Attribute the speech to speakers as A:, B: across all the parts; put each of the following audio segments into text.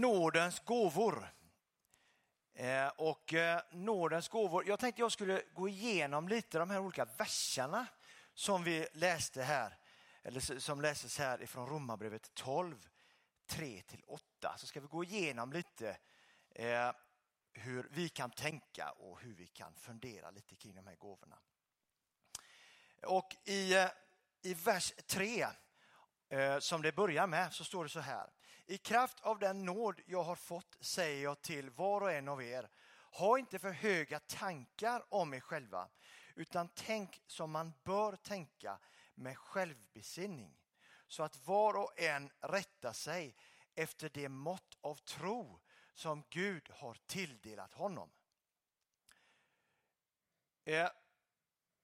A: nådens gåvor. Eh, och eh, nådens gåvor. Jag tänkte jag skulle gå igenom lite de här olika verserna som vi läste här, eller som läses här ifrån Romarbrevet 12, 3-8. Så ska vi gå igenom lite eh, hur vi kan tänka och hur vi kan fundera lite kring de här gåvorna. Och i, eh, i vers 3 eh, som det börjar med så står det så här. I kraft av den nåd jag har fått säger jag till var och en av er, ha inte för höga tankar om er själva, utan tänk som man bör tänka med självbesinning, så att var och en rättar sig efter det mått av tro som Gud har tilldelat honom. Eh,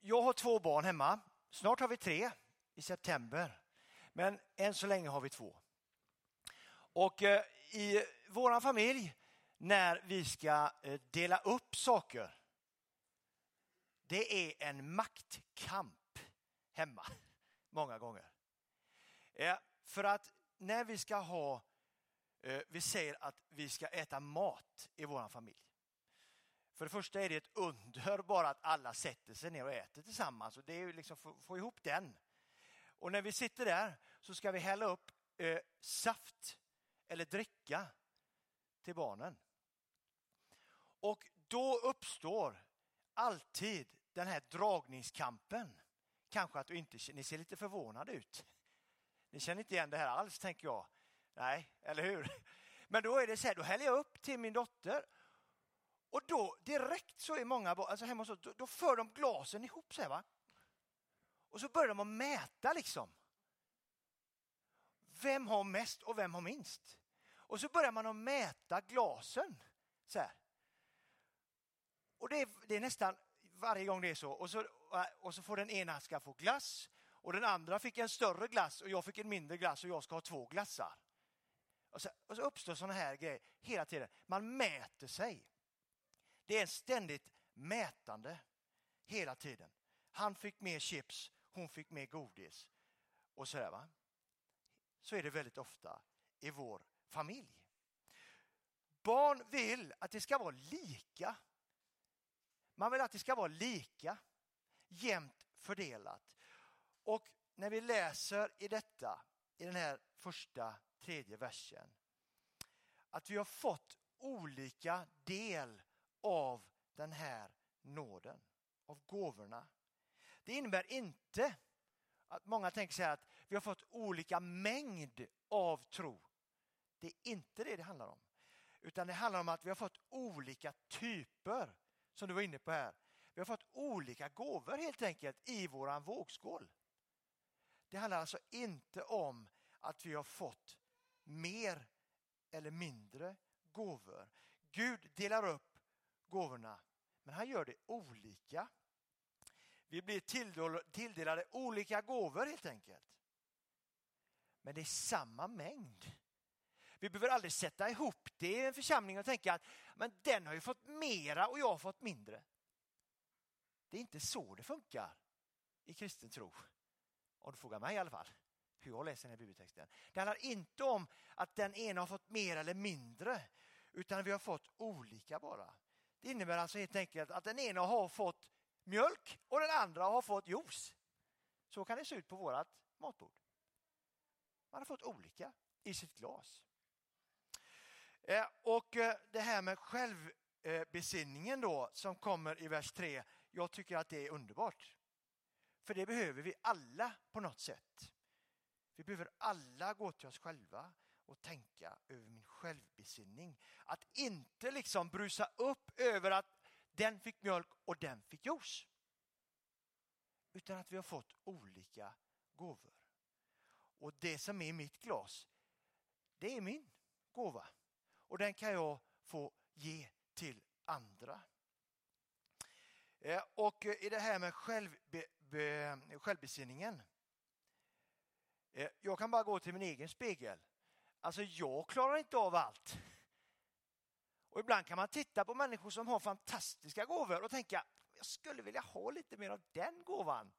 A: jag har två barn hemma. Snart har vi tre i september. Men än så länge har vi två. Och eh, i vår familj, när vi ska eh, dela upp saker, det är en maktkamp hemma, många gånger. För att när vi ska ha, eh, vi säger att vi ska äta mat i vår familj. För det första är det ett under bara att alla sätter sig ner och äter tillsammans. Och det är liksom få, få ihop den. Och när vi sitter där så ska vi hälla upp eh, saft eller dricka till barnen. Och då uppstår alltid den här dragningskampen. Kanske att du inte, ni ser lite förvånade ut. Ni känner inte igen det här alls, tänker jag. Nej, eller hur? Men då är det så här, då häller jag upp till min dotter och då direkt så är många alltså hemma så, då, då för de glasen ihop så här, va? Och så börjar de att mäta liksom. Vem har mest och vem har minst? Och så börjar man att mäta glasen. Så här. Och det är, det är, nästan varje gång det är så. Och, så. och så får den ena ska få glass och den andra fick en större glass och jag fick en mindre glass och jag ska ha två glassar. Och så, och så uppstår sådana här grejer hela tiden. Man mäter sig. Det är ständigt mätande hela tiden. Han fick mer chips, hon fick mer godis och sådär. Va? Så är det väldigt ofta i vår familj. Barn vill att det ska vara lika. Man vill att det ska vara lika, jämnt fördelat. Och när vi läser i detta, i den här första, tredje versen, att vi har fått olika del av den här nåden, av gåvorna. Det innebär inte att många tänker sig att vi har fått olika mängd av tro. Det är inte det det handlar om. Utan det handlar om att vi har fått olika typer, som du var inne på här. Vi har fått olika gåvor helt enkelt i våran vågskål. Det handlar alltså inte om att vi har fått mer eller mindre gåvor. Gud delar upp gåvorna. Men han gör det olika. Vi blir tilldelade olika gåvor helt enkelt. Men det är samma mängd. Vi behöver aldrig sätta ihop det i en församling och tänka att men den har ju fått mera och jag har fått mindre. Det är inte så det funkar i kristen tro. Om du frågar mig i alla fall hur jag läser den här bibeltexten. Det handlar inte om att den ena har fått mer eller mindre utan vi har fått olika bara. Det innebär alltså helt enkelt att den ena har fått mjölk och den andra har fått juice. Så kan det se ut på vårt matbord. Man har fått olika i sitt glas. Eh, och eh, det här med självbesinningen då som kommer i vers 3. Jag tycker att det är underbart. För det behöver vi alla på något sätt. Vi behöver alla gå till oss själva och tänka över min självbesinning. Att inte liksom brusa upp över att den fick mjölk och den fick juice. Utan att vi har fått olika gåvor. Och det som är mitt glas, det är min gåva. Och den kan jag få ge till andra. Eh, och i det här med självbe, be, självbesinningen. Eh, jag kan bara gå till min egen spegel Alltså jag klarar inte av allt. Och ibland kan man titta på människor som har fantastiska gåvor och tänka, jag skulle vilja ha lite mer av den gåvan.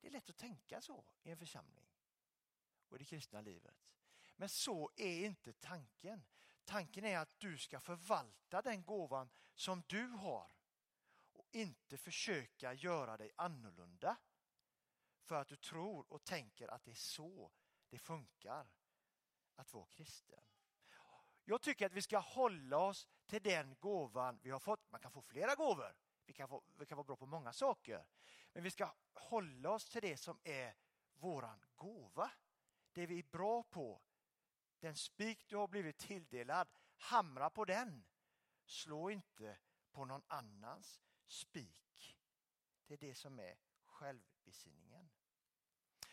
A: Det är lätt att tänka så i en församling och i det kristna livet. Men så är inte tanken. Tanken är att du ska förvalta den gåvan som du har och inte försöka göra dig annorlunda för att du tror och tänker att det är så det funkar att vara kristen. Jag tycker att vi ska hålla oss till den gåvan vi har fått. Man kan få flera gåvor. Vi kan, få, vi kan vara bra på många saker. Men vi ska hålla oss till det som är våran gåva. Det vi är bra på. Den spik du har blivit tilldelad, hamra på den. Slå inte på någon annans spik. Det är det som är självbesinningen.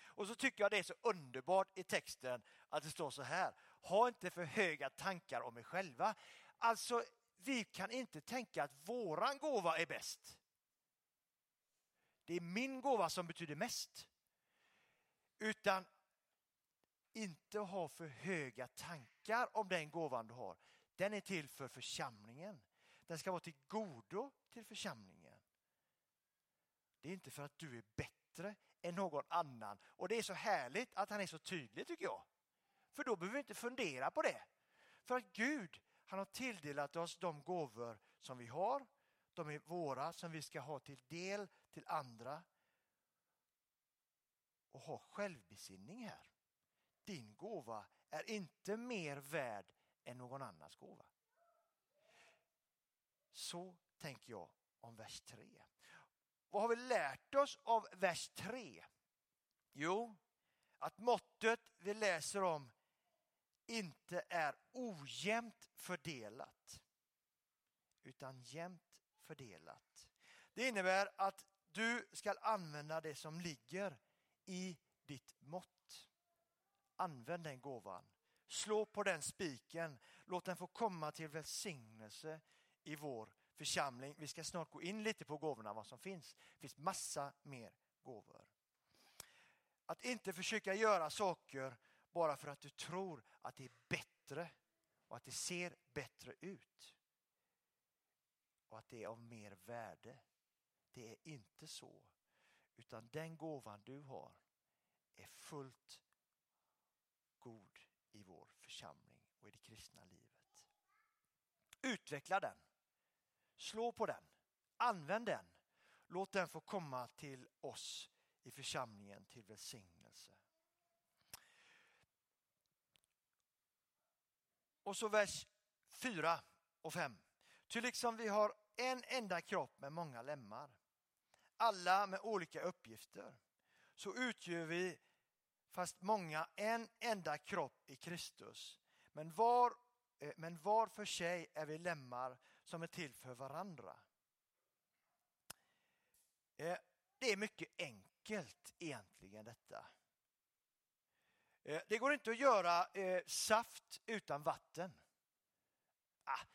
A: Och så tycker jag det är så underbart i texten att det står så här. Ha inte för höga tankar om er själva. Alltså, vi kan inte tänka att våran gåva är bäst. Det är min gåva som betyder mest. Utan inte ha för höga tankar om den gåvan du har. Den är till för församlingen. Den ska vara till godo till församlingen. Det är inte för att du är bättre än någon annan. Och det är så härligt att han är så tydlig tycker jag. För då behöver vi inte fundera på det. För att Gud, han har tilldelat oss de gåvor som vi har. De är våra som vi ska ha till del till andra. Och ha självbesinning här. Din gåva är inte mer värd än någon annans gåva. Så tänker jag om vers 3. Vad har vi lärt oss av vers 3? Jo, att måttet vi läser om inte är ojämnt fördelat utan jämnt fördelat. Det innebär att du ska använda det som ligger i ditt mått. Använd den gåvan. Slå på den spiken. Låt den få komma till välsignelse i vår församling. Vi ska snart gå in lite på gåvorna, vad som finns. Det finns massa mer gåvor. Att inte försöka göra saker bara för att du tror att det är bättre och att det ser bättre ut. Och att det är av mer värde. Det är inte så. Utan den gåvan du har är fullt god i vår församling och i det kristna livet. Utveckla den. Slå på den. Använd den. Låt den få komma till oss i församlingen till välsignelse. Och så vers 4 och 5. Ty liksom vi har en enda kropp med många lemmar, alla med olika uppgifter, så utgör vi, fast många, en enda kropp i Kristus. Men var, eh, men var för sig är vi lemmar som är till för varandra. Eh, det är mycket enkelt egentligen detta. Eh, det går inte att göra saft utan vatten. Ah,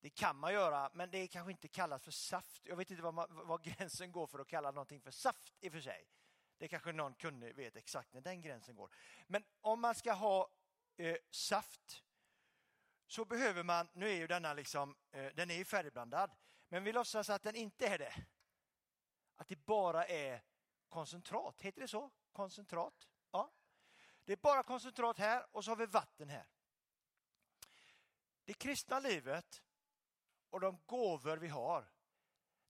A: det kan man göra, men det kanske inte kallas för saft. Jag vet inte vad, man, var gränsen går för att kalla någonting för saft i och för sig. Det kanske någon kunde vet exakt när den gränsen går. Men om man ska ha eh, saft så behöver man, nu är ju denna liksom, eh, den är färdigblandad, men vi låtsas att den inte är det. Att det bara är koncentrat, heter det så? Koncentrat? Ja. Det är bara koncentrat här och så har vi vatten här. Det kristna livet och de gåvor vi har,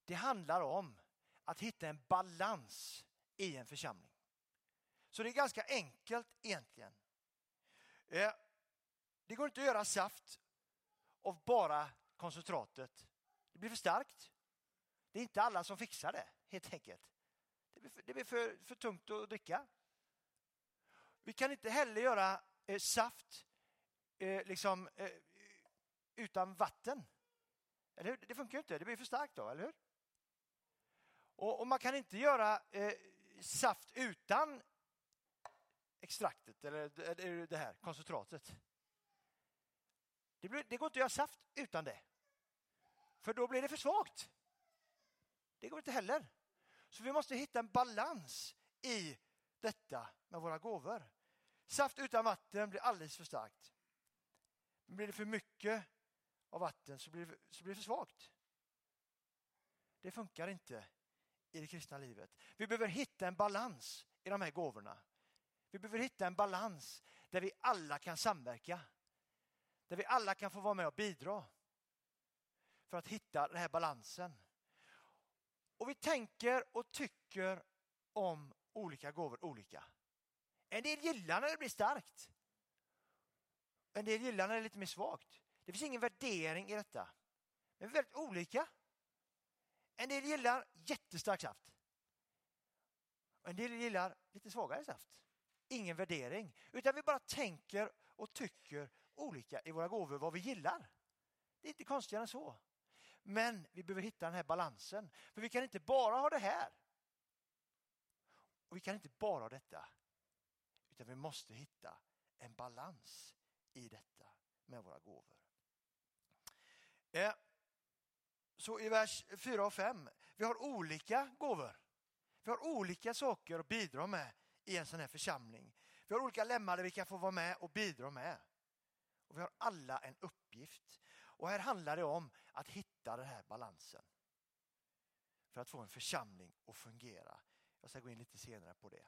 A: det handlar om att hitta en balans i en församling. Så det är ganska enkelt egentligen. Eh, det går inte att göra saft av bara koncentratet. Det blir för starkt. Det är inte alla som fixar det, helt enkelt. Det blir för, det blir för, för tungt att dricka. Vi kan inte heller göra eh, saft eh, liksom, eh, utan vatten. Eller hur? Det funkar ju inte, det blir för starkt då, eller hur? Och, och man kan inte göra eh, saft utan extraktet, eller, det här koncentratet. Det, blir, det går inte att göra saft utan det. För då blir det för svagt. Det går inte heller. Så vi måste hitta en balans i detta med våra gåvor. Saft utan vatten blir alldeles för starkt. Men blir det för mycket av vatten så blir, det, så blir det för svagt. Det funkar inte i det kristna livet. Vi behöver hitta en balans i de här gåvorna. Vi behöver hitta en balans där vi alla kan samverka. Där vi alla kan få vara med och bidra för att hitta den här balansen. Och vi tänker och tycker om olika gåvor olika. En del gillar när det blir starkt. En del gillar när det är lite mer svagt. Det finns ingen värdering i detta. Men vi är väldigt olika. En del gillar jättestark saft. En del gillar lite svagare saft. Ingen värdering, utan vi bara tänker och tycker olika i våra gåvor vad vi gillar. Det är inte konstigare än så. Men vi behöver hitta den här balansen. För vi kan inte bara ha det här. Och vi kan inte bara ha detta. Utan vi måste hitta en balans i detta med våra gåvor. Eh, så i vers 4 och 5, vi har olika gåvor. Vi har olika saker att bidra med i en sån här församling. Vi har olika lemmar där vi kan få vara med och bidra med. Och Vi har alla en uppgift. Och här handlar det om att hitta den här balansen. För att få en församling att fungera. Jag ska gå in lite senare på det.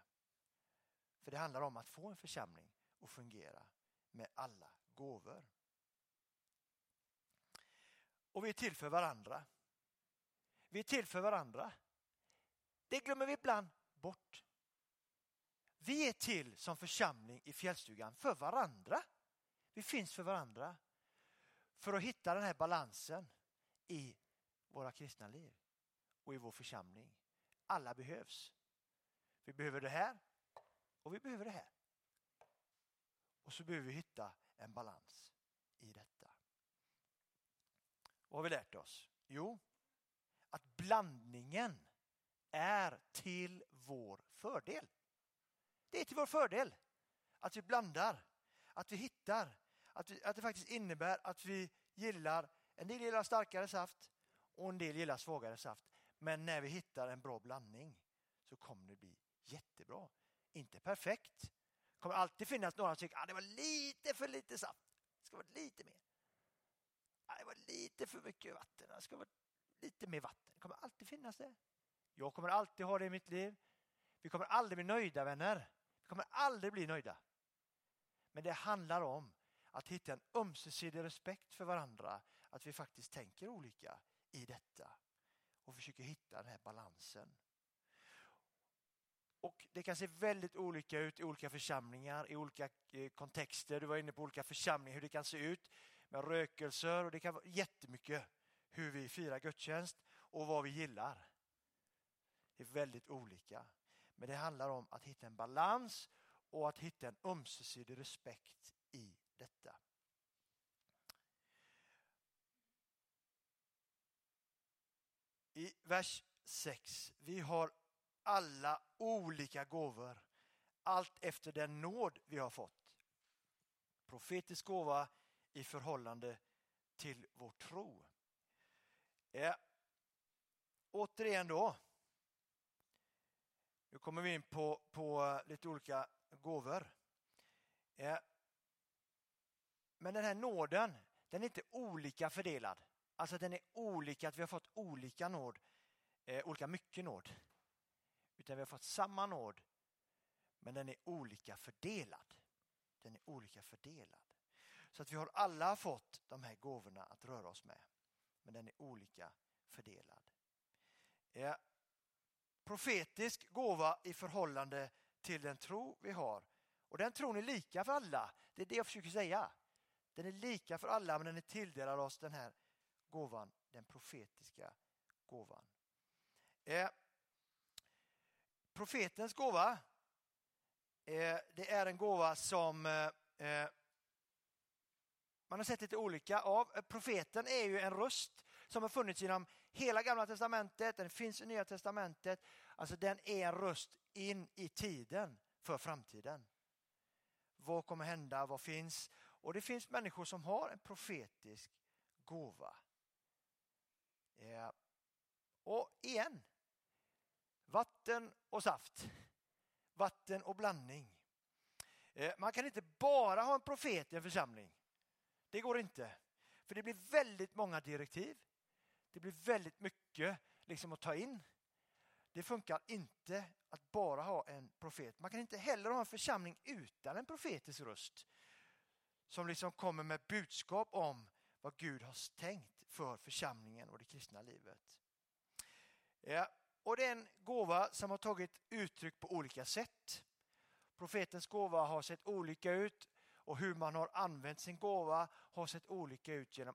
A: För det handlar om att få en församling att fungera med alla gåvor. Och vi är till för varandra. Vi är till för varandra. Det glömmer vi ibland bort. Vi är till som församling i fjällstugan för varandra. Vi finns för varandra. För att hitta den här balansen i våra kristna liv och i vår församling. Alla behövs. Vi behöver det här och vi behöver det här. Och så behöver vi hitta en balans i detta. Vad har vi lärt oss? Jo, att blandningen är till vår fördel. Det är till vår fördel att vi blandar, att vi hittar, att, vi, att det faktiskt innebär att vi gillar, en del gillar starkare saft och en del gillar svagare saft. Men när vi hittar en bra blandning så kommer det bli jättebra. Inte perfekt. Det kommer alltid finnas några som tycker att ah, det var lite för lite saft. Det ska vara lite mer. Det var lite för mycket vatten. Det ska vara lite mer vatten. Det kommer alltid finnas det. Jag kommer alltid ha det i mitt liv. Vi kommer aldrig bli nöjda vänner. Vi kommer aldrig bli nöjda. Men det handlar om att hitta en ömsesidig respekt för varandra. Att vi faktiskt tänker olika i detta och försöker hitta den här balansen. Och Det kan se väldigt olika ut i olika församlingar, i olika eh, kontexter. Du var inne på olika församlingar, hur det kan se ut med rökelser och det kan vara jättemycket hur vi firar gudstjänst och vad vi gillar. Det är väldigt olika. Men det handlar om att hitta en balans och att hitta en ömsesidig respekt i detta. I vers 6. Vi har alla olika gåvor allt efter den nåd vi har fått. Profetisk gåva i förhållande till vår tro. Eh, återigen då. Nu kommer vi in på, på lite olika gåvor. Eh, men den här nåden, den är inte olika fördelad. Alltså den är olika, att vi har fått olika nåd, eh, olika mycket nåd. Utan vi har fått samma nåd, men den är olika fördelad. Den är olika fördelad. Så att vi har alla fått de här gåvorna att röra oss med. Men den är olika fördelad. Ja. profetisk gåva i förhållande till den tro vi har. Och den tron är lika för alla. Det är det jag försöker säga. Den är lika för alla men den är tilldelad oss den här gåvan, den profetiska gåvan. Eh, profetens gåva, eh, det är en gåva som eh, eh man har sett lite olika av. Profeten är ju en röst som har funnits genom hela gamla testamentet, den finns i nya testamentet. Alltså den är en röst in i tiden för framtiden. Vad kommer hända? Vad finns? Och det finns människor som har en profetisk gåva. Ja. Och igen, vatten och saft. Vatten och blandning. Eh, man kan inte bara ha en profet i en församling. Det går inte. För det blir väldigt många direktiv. Det blir väldigt mycket liksom att ta in. Det funkar inte att bara ha en profet. Man kan inte heller ha en församling utan en profetisk röst som liksom kommer med budskap om vad Gud har tänkt för församlingen och det kristna livet. Ja, och det är en gåva som har tagit uttryck på olika sätt. Profetens gåva har sett olika ut och hur man har använt sin gåva har sett olika ut genom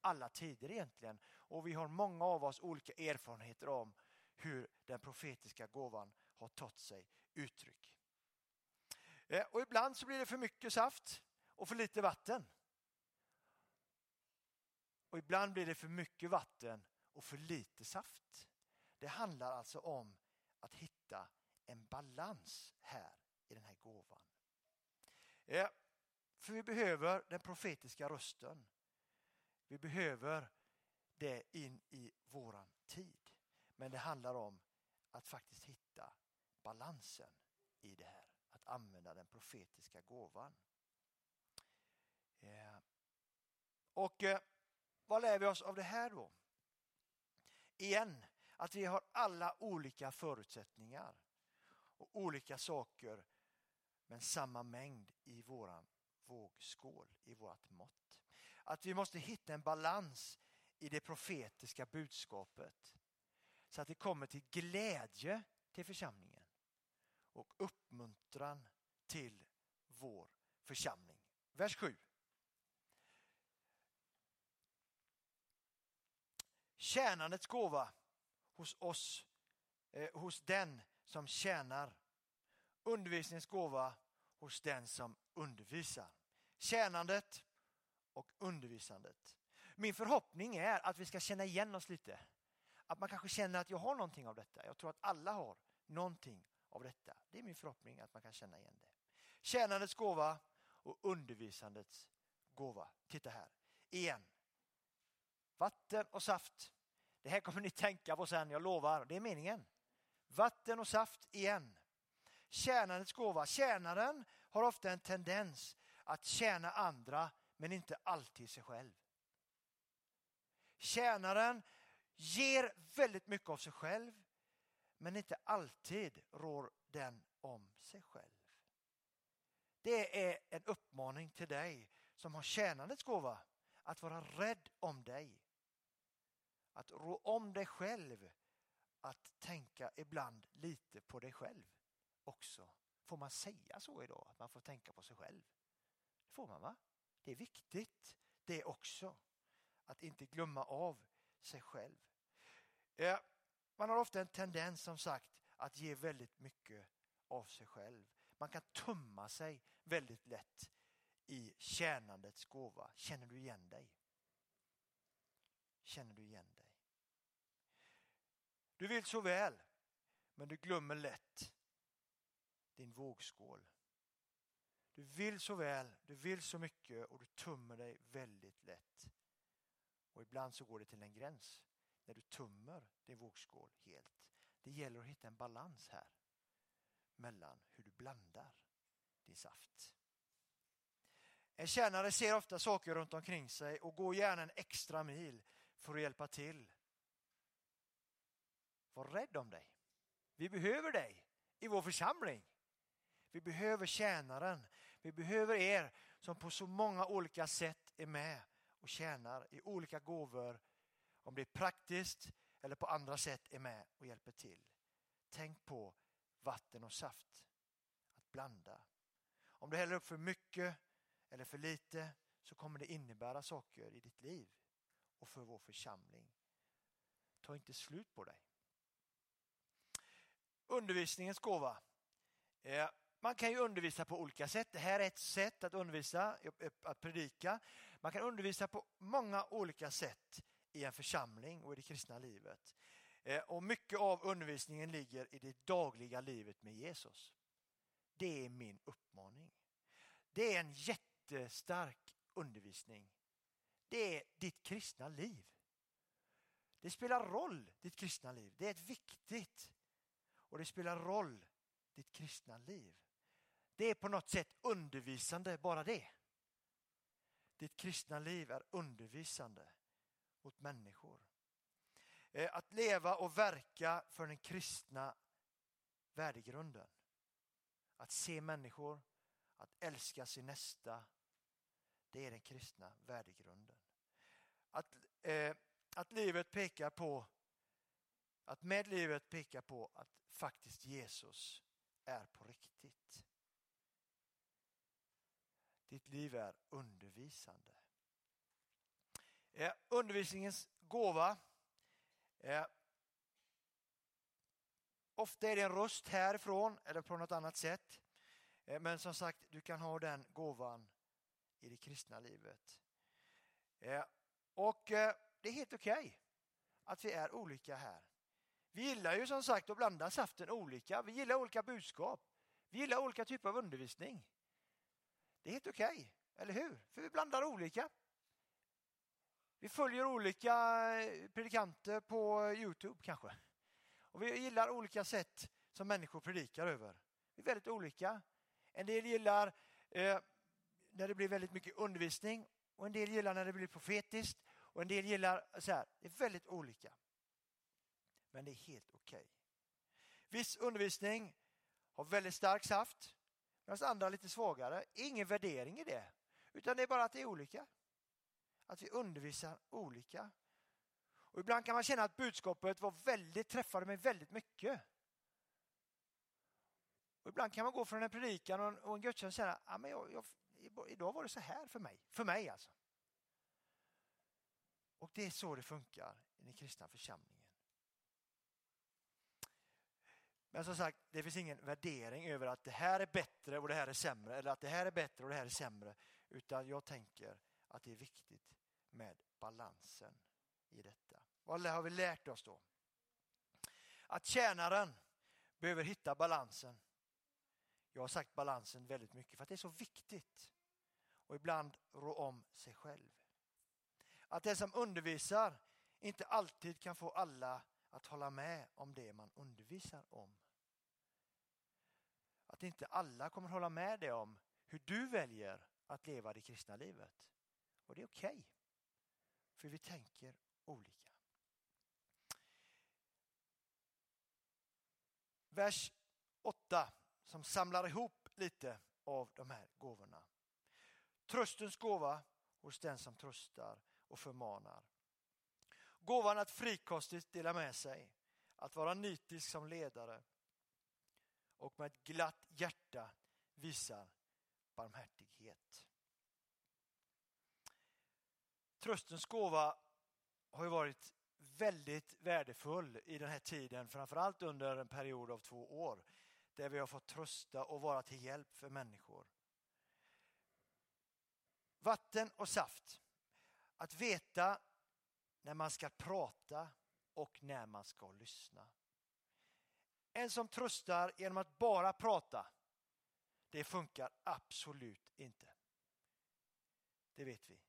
A: alla tider egentligen. Och vi har många av oss olika erfarenheter om hur den profetiska gåvan har tagit sig uttryck. Eh, och ibland så blir det för mycket saft och för lite vatten. Och ibland blir det för mycket vatten och för lite saft. Det handlar alltså om att hitta en balans här i den här gåvan. Eh, för vi behöver den profetiska rösten. Vi behöver det in i våran tid. Men det handlar om att faktiskt hitta balansen i det här. Att använda den profetiska gåvan. Eh, och eh, vad lär vi oss av det här då? Igen, att vi har alla olika förutsättningar och olika saker men samma mängd i våran vågskål, i vårt mått. Att vi måste hitta en balans i det profetiska budskapet så att det kommer till glädje till församlingen och uppmuntran till vår församling. Vers 7. Tjänandets gåva hos oss, eh, hos den som tjänar. Undervisningens gåva hos den som undervisar. Tjänandet och undervisandet. Min förhoppning är att vi ska känna igen oss lite. Att man kanske känner att jag har någonting av detta. Jag tror att alla har någonting av detta. Det är min förhoppning att man kan känna igen det. Tjänandets gåva och undervisandets gåva. Titta här. Igen. Vatten och saft. Det här kommer ni tänka på sen, jag lovar. Det är meningen. Vatten och saft igen. Tjänandets gåva. Tjänaren har ofta en tendens att tjäna andra men inte alltid sig själv. Tjänaren ger väldigt mycket av sig själv men inte alltid rår den om sig själv. Det är en uppmaning till dig som har tjänandets gåva att vara rädd om dig. Att rå om dig själv. Att tänka ibland lite på dig själv också. Får man säga så idag? Att man får tänka på sig själv? Det får man va? Det är viktigt det också. Att inte glömma av sig själv. Man har ofta en tendens som sagt att ge väldigt mycket av sig själv. Man kan tumma sig väldigt lätt i tjänandets gåva. Känner du igen dig? Känner du igen dig? Du vill så väl, men du glömmer lätt din vågskål. Du vill så väl, du vill så mycket och du tummer dig väldigt lätt. Och ibland så går det till en gräns när du tummer din vågskål helt. Det gäller att hitta en balans här mellan hur du blandar din saft. En tjänare ser ofta saker runt omkring sig och går gärna en extra mil för att hjälpa till. Var rädd om dig. Vi behöver dig i vår församling. Vi behöver tjänaren. Vi behöver er som på så många olika sätt är med och tjänar i olika gåvor. Om det är praktiskt eller på andra sätt är med och hjälper till. Tänk på vatten och saft. Att blanda. Om du häller upp för mycket eller för lite så kommer det innebära saker i ditt liv och för vår församling. Ta inte slut på dig. Undervisningens gåva. Man kan ju undervisa på olika sätt. Det här är ett sätt att undervisa, att predika. Man kan undervisa på många olika sätt i en församling och i det kristna livet. Eh, och mycket av undervisningen ligger i det dagliga livet med Jesus. Det är min uppmaning. Det är en jättestark undervisning. Det är ditt kristna liv. Det spelar roll, ditt kristna liv. Det är ett viktigt och det spelar roll, ditt kristna liv. Det är på något sätt undervisande, bara det. Ditt kristna liv är undervisande mot människor. Eh, att leva och verka för den kristna värdegrunden. Att se människor, att älska sin nästa, det är den kristna värdegrunden. Att, eh, att livet pekar på att med livet pekar på att faktiskt Jesus är på riktigt. Ditt liv är undervisande. Eh, undervisningens gåva. Eh, ofta är det en röst härifrån eller på något annat sätt. Eh, men som sagt, du kan ha den gåvan i det kristna livet. Eh, och eh, det är helt okej okay att vi är olika här. Vi gillar ju som sagt att blanda saften olika. Vi gillar olika budskap. Vi gillar olika typer av undervisning. Det är helt okej, okay, eller hur? För vi blandar olika. Vi följer olika eh, predikanter på Youtube kanske. Och vi gillar olika sätt som människor predikar över. Vi är väldigt olika. En del gillar eh, när det blir väldigt mycket undervisning och en del gillar när det blir profetiskt och en del gillar så här. Det är väldigt olika. Men det är helt okej. Okay. Viss undervisning har väldigt stark saft medan andra lite svagare. Ingen värdering i det, utan det är bara att det är olika. Att vi undervisar olika. Och ibland kan man känna att budskapet var väldigt, träffade mig väldigt mycket. Och ibland kan man gå från en predikan och en gudstjänst och känna att jag, jag, idag var det så här för mig. För mig alltså. Och det är så det funkar i den kristna församlingen. Men som sagt, det finns ingen värdering över att det här är bättre och det här är sämre eller att det här är bättre och det här är sämre. Utan jag tänker att det är viktigt med balansen i detta. Vad har vi lärt oss då? Att tjänaren behöver hitta balansen. Jag har sagt balansen väldigt mycket för att det är så viktigt. Och ibland rå om sig själv. Att den som undervisar inte alltid kan få alla att hålla med om det man undervisar om. Att inte alla kommer hålla med dig om hur du väljer att leva det kristna livet. Och det är okej. Okay, för vi tänker olika. Vers 8 som samlar ihop lite av de här gåvorna. Tröstens gåva hos den som tröstar och förmanar. Gåvan att frikostigt dela med sig, att vara nitisk som ledare och med ett glatt hjärta visar barmhärtighet. Tröstens gåva har ju varit väldigt värdefull i den här tiden, framförallt under en period av två år där vi har fått trösta och vara till hjälp för människor. Vatten och saft. Att veta när man ska prata och när man ska lyssna. En som tröstar genom att bara prata, det funkar absolut inte. Det vet vi.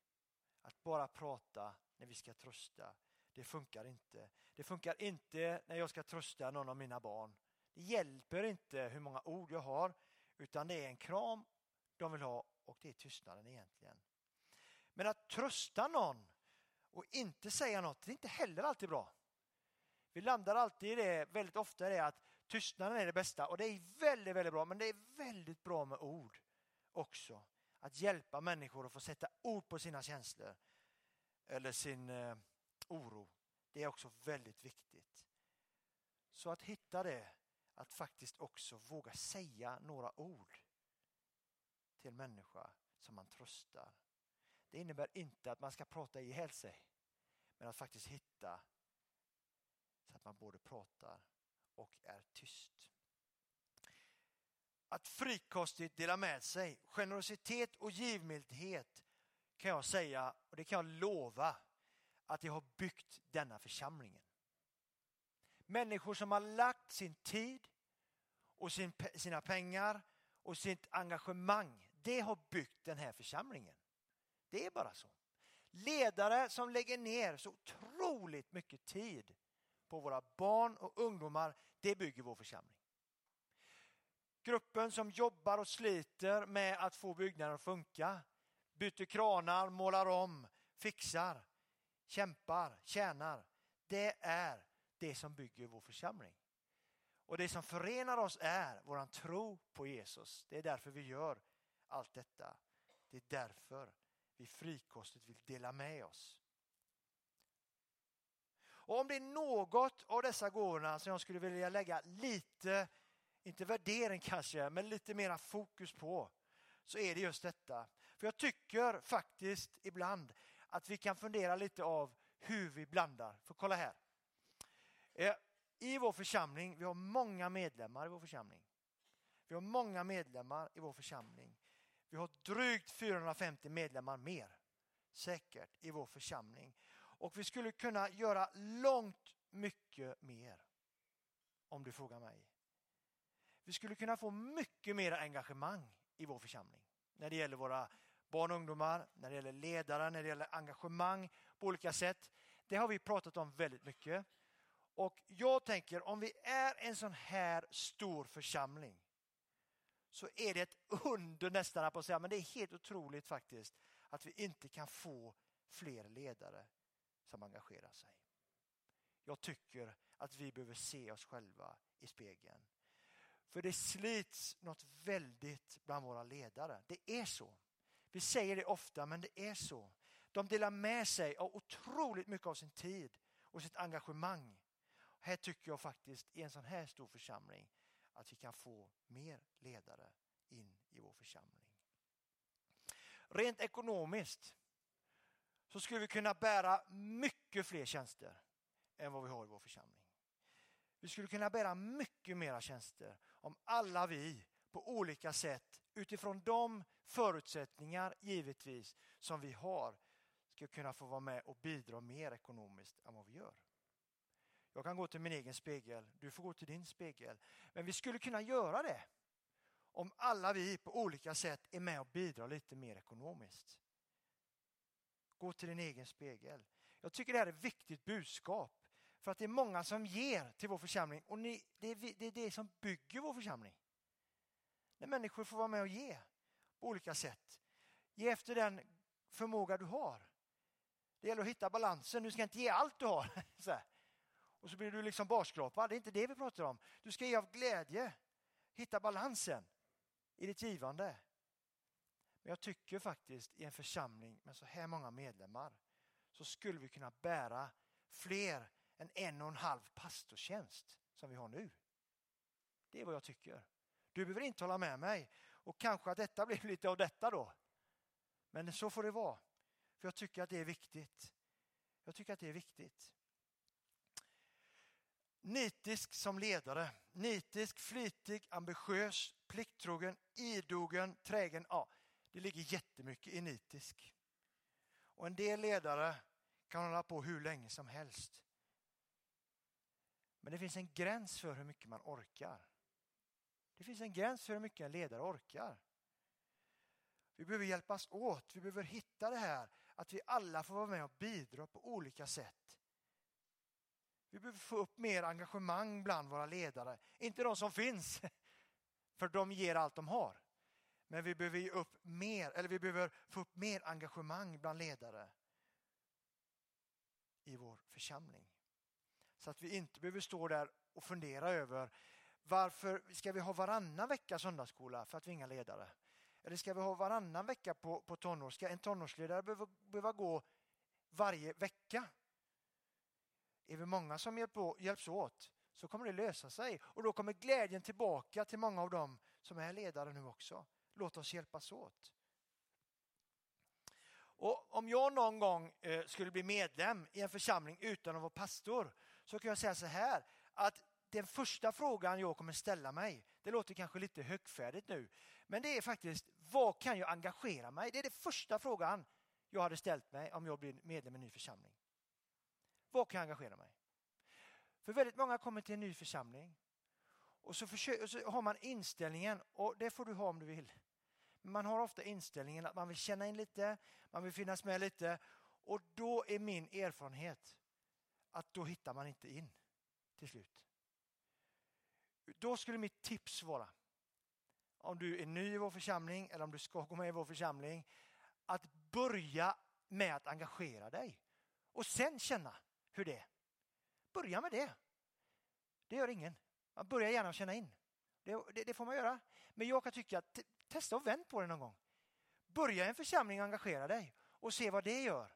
A: Att bara prata när vi ska trösta, det funkar inte. Det funkar inte när jag ska trösta någon av mina barn. Det hjälper inte hur många ord jag har, utan det är en kram de vill ha och det är tystnaden egentligen. Men att trösta någon och inte säga något, det är inte heller alltid bra. Vi landar alltid i det, väldigt ofta i det att tystnaden är det bästa och det är väldigt, väldigt bra, men det är väldigt bra med ord också. Att hjälpa människor att få sätta ord på sina känslor eller sin eh, oro. Det är också väldigt viktigt. Så att hitta det, att faktiskt också våga säga några ord till människa som man tröstar. Det innebär inte att man ska prata ihjäl sig, men att faktiskt hitta så att man både pratar och är tyst. Att frikostigt dela med sig, generositet och givmildhet kan jag säga, och det kan jag lova, att det har byggt denna församlingen. Människor som har lagt sin tid och sin, sina pengar och sitt engagemang, det har byggt den här församlingen. Det är bara så. Ledare som lägger ner så otroligt mycket tid på våra barn och ungdomar, det bygger vår församling. Gruppen som jobbar och sliter med att få byggnaden att funka, byter kranar, målar om, fixar, kämpar, tjänar. Det är det som bygger vår församling. Och det som förenar oss är vår tro på Jesus. Det är därför vi gör allt detta. Det är därför vi frikostigt vill dela med oss. Och om det är något av dessa gåvorna som jag skulle vilja lägga lite, inte värdering kanske, men lite mera fokus på, så är det just detta. För jag tycker faktiskt ibland att vi kan fundera lite av hur vi blandar. För kolla här. Eh, I vår församling, vi har många medlemmar i vår församling. Vi har många medlemmar i vår församling. Vi har drygt 450 medlemmar mer, säkert, i vår församling. Och vi skulle kunna göra långt mycket mer, om du frågar mig. Vi skulle kunna få mycket mer engagemang i vår församling när det gäller våra barn och ungdomar, när det gäller ledare, när det gäller engagemang på olika sätt. Det har vi pratat om väldigt mycket. Och jag tänker om vi är en sån här stor församling så är det ett under nästan på att säga, men det är helt otroligt faktiskt att vi inte kan få fler ledare som engagerar sig. Jag tycker att vi behöver se oss själva i spegeln. För det slits något väldigt bland våra ledare. Det är så. Vi säger det ofta, men det är så. De delar med sig av otroligt mycket av sin tid och sitt engagemang. Här tycker jag faktiskt i en sån här stor församling att vi kan få mer ledare in i vår församling. Rent ekonomiskt så skulle vi kunna bära mycket fler tjänster än vad vi har i vår församling. Vi skulle kunna bära mycket mera tjänster om alla vi på olika sätt utifrån de förutsättningar givetvis som vi har ska kunna få vara med och bidra mer ekonomiskt än vad vi gör. Jag kan gå till min egen spegel, du får gå till din spegel. Men vi skulle kunna göra det om alla vi på olika sätt är med och bidrar lite mer ekonomiskt. Gå till din egen spegel. Jag tycker det här är ett viktigt budskap för att det är många som ger till vår församling och ni, det, är, det är det som bygger vår församling. När människor får vara med och ge på olika sätt. Ge efter den förmåga du har. Det gäller att hitta balansen. Du ska inte ge allt du har. Så och så blir du liksom barskrapad. Det är inte det vi pratar om. Du ska ge av glädje. Hitta balansen i ditt givande. Men jag tycker faktiskt i en församling med så här många medlemmar så skulle vi kunna bära fler än en och en halv pastortjänst som vi har nu. Det är vad jag tycker. Du behöver inte hålla med mig och kanske att detta blir lite av detta då. Men så får det vara. För jag tycker att det är viktigt. Jag tycker att det är viktigt. Nitisk som ledare. Nitisk, flitig, ambitiös, plikttrogen, idogen, trägen. Ja, det ligger jättemycket i nitisk. Och en del ledare kan hålla på hur länge som helst. Men det finns en gräns för hur mycket man orkar. Det finns en gräns för hur mycket en ledare orkar. Vi behöver hjälpas åt, vi behöver hitta det här att vi alla får vara med och bidra på olika sätt. Vi behöver få upp mer engagemang bland våra ledare. Inte de som finns, för de ger allt de har. Men vi behöver upp mer, eller vi behöver få upp mer engagemang bland ledare i vår församling. Så att vi inte behöver stå där och fundera över varför ska vi ha varannan vecka söndagsskola för att vi är inga ledare? Eller ska vi ha varannan vecka på, på tonår? Ska en tonårsledare behöva, behöva gå varje vecka? Är vi många som hjälps åt så kommer det lösa sig och då kommer glädjen tillbaka till många av dem som är ledare nu också. Låt oss hjälpas åt. Och om jag någon gång eh, skulle bli medlem i en församling utan att vara pastor så kan jag säga så här att den första frågan jag kommer ställa mig, det låter kanske lite högfärdigt nu, men det är faktiskt vad kan jag engagera mig? Det är den första frågan jag hade ställt mig om jag blir medlem i en ny församling. Vad kan jag engagera mig? För väldigt många kommer till en ny församling och så, försöker, och så har man inställningen, och det får du ha om du vill, men man har ofta inställningen att man vill känna in lite, man vill finnas med lite och då är min erfarenhet att då hittar man inte in till slut. Då skulle mitt tips vara, om du är ny i vår församling eller om du ska gå med i vår församling, att börja med att engagera dig och sen känna hur det är. Börja med det. Det gör ingen. Man börjar gärna känna in. Det, det, det, får man göra. Men jag kan tycka att testa och vänd på det någon gång. Börja i en församling och engagera dig och se vad det gör.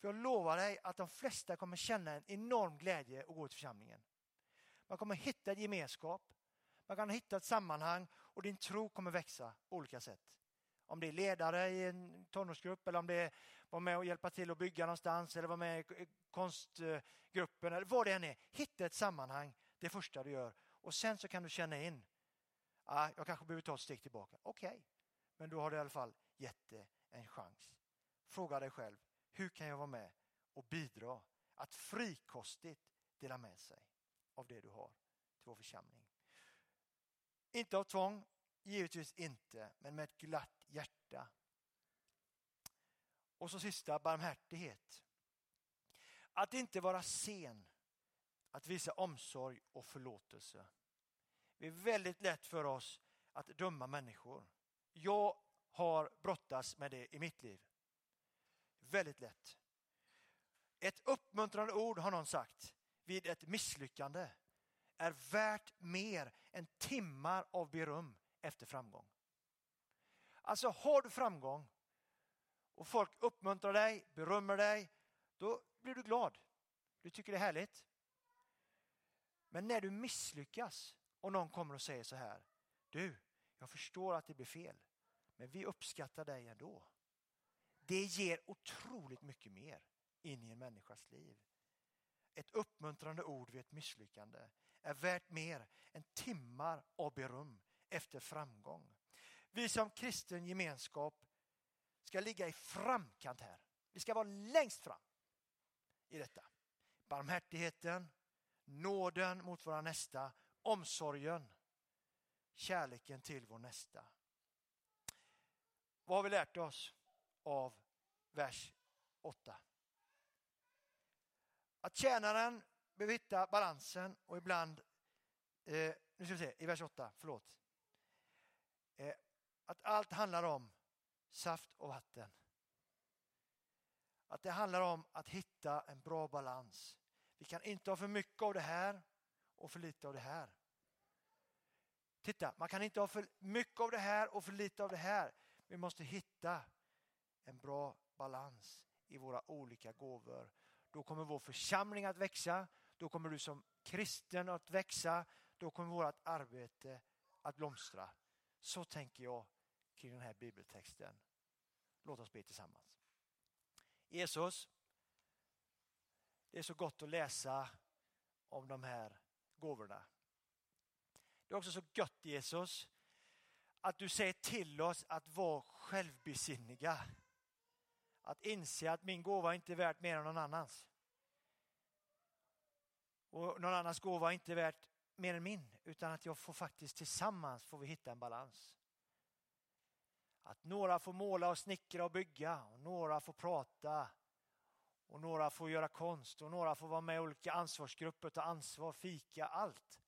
A: För jag lovar dig att de flesta kommer känna en enorm glädje att gå till församlingen. Man kommer hitta ett gemenskap, man kan hitta ett sammanhang och din tro kommer växa på olika sätt. Om det är ledare i en tonårsgrupp eller om det är vara med och hjälpa till att bygga någonstans eller vara med i konstgruppen eller vad det än är. Hitta ett sammanhang det första du gör och sen så kan du känna in, ah, jag kanske behöver ta ett steg tillbaka. Okej, okay. men då har du i alla fall gett det en chans. Fråga dig själv, hur kan jag vara med och bidra att frikostigt dela med sig av det du har till vår församling? Inte av tvång, givetvis inte, men med ett glatt hjärta. Och så sista, barmhärtighet. Att inte vara sen att visa omsorg och förlåtelse. Det är väldigt lätt för oss att döma människor. Jag har brottats med det i mitt liv. Väldigt lätt. Ett uppmuntrande ord har någon sagt vid ett misslyckande är värt mer än timmar av beröm efter framgång. Alltså har du framgång och folk uppmuntrar dig, berömmer dig, då blir du glad. Du tycker det är härligt. Men när du misslyckas och någon kommer och säger så här. Du, jag förstår att det blir fel, men vi uppskattar dig ändå. Det ger otroligt mycket mer in i en människas liv. Ett uppmuntrande ord vid ett misslyckande är värt mer än timmar av beröm efter framgång. Vi som kristen gemenskap ska ligga i framkant här. Vi ska vara längst fram i detta. Barmhärtigheten, nåden mot våra nästa, omsorgen, kärleken till vår nästa. Vad har vi lärt oss av vers 8? Att tjänaren behöver hitta balansen och ibland, eh, nu ska vi se, i vers 8, förlåt. Eh, att allt handlar om saft och vatten. Att det handlar om att hitta en bra balans. Vi kan inte ha för mycket av det här och för lite av det här. Titta, man kan inte ha för mycket av det här och för lite av det här. Vi måste hitta en bra balans i våra olika gåvor. Då kommer vår församling att växa. Då kommer du som kristen att växa. Då kommer vårt arbete att blomstra. Så tänker jag kring den här bibeltexten. Låt oss be tillsammans. Jesus, det är så gott att läsa om de här gåvorna. Det är också så gott Jesus att du säger till oss att vara självbesinniga. Att inse att min gåva inte är värt mer än någon annans. Och någon annans gåva är inte värt mer än min, utan att jag får faktiskt tillsammans får vi hitta en balans. Att några får måla och snickra och bygga och några får prata och några får göra konst och några får vara med i olika ansvarsgrupper, ta ansvar, fika, allt.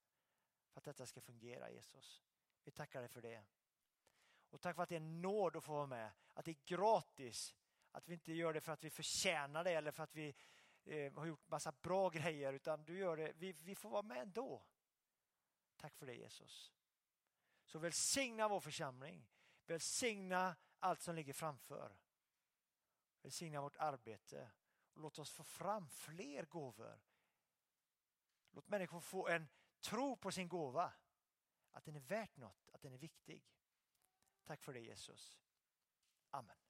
A: För att detta ska fungera Jesus. Vi tackar dig för det. Och tack för att det är nåd att få vara med, att det är gratis. Att vi inte gör det för att vi förtjänar det eller för att vi eh, har gjort massa bra grejer utan du gör det, vi, vi får vara med ändå. Tack för det Jesus. Så välsigna vår församling. Välsigna allt som ligger framför. Välsigna vårt arbete och låt oss få fram fler gåvor. Låt människor få en tro på sin gåva. Att den är värt något, att den är viktig. Tack för det Jesus. Amen.